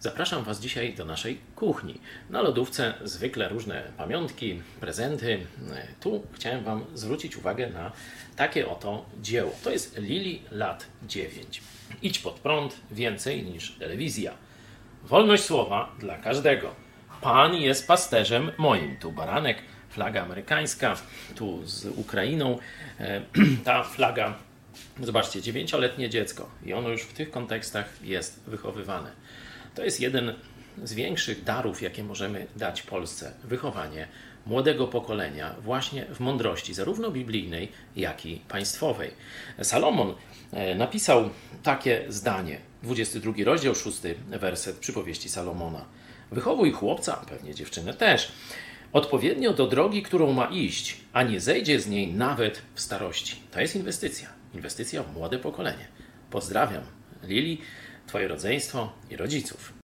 Zapraszam Was dzisiaj do naszej kuchni. Na lodówce zwykle różne pamiątki, prezenty. Tu chciałem Wam zwrócić uwagę na takie oto dzieło. To jest Lili lat 9. Idź pod prąd więcej niż telewizja. Wolność słowa dla każdego. Pan jest pasterzem moim. Tu baranek, flaga amerykańska, tu z Ukrainą. E, Ta flaga, zobaczcie, dziewięcioletnie dziecko i ono już w tych kontekstach jest wychowywane. To jest jeden z większych darów, jakie możemy dać Polsce wychowanie młodego pokolenia właśnie w mądrości, zarówno biblijnej, jak i państwowej. Salomon e, napisał takie zdanie, 22 rozdział, 6 werset przypowieści Salomona. Wychowuj chłopca, pewnie dziewczynę też, odpowiednio do drogi, którą ma iść, a nie zejdzie z niej nawet w starości. To jest inwestycja. Inwestycja w młode pokolenie. Pozdrawiam Lili, Twoje rodzeństwo i rodziców.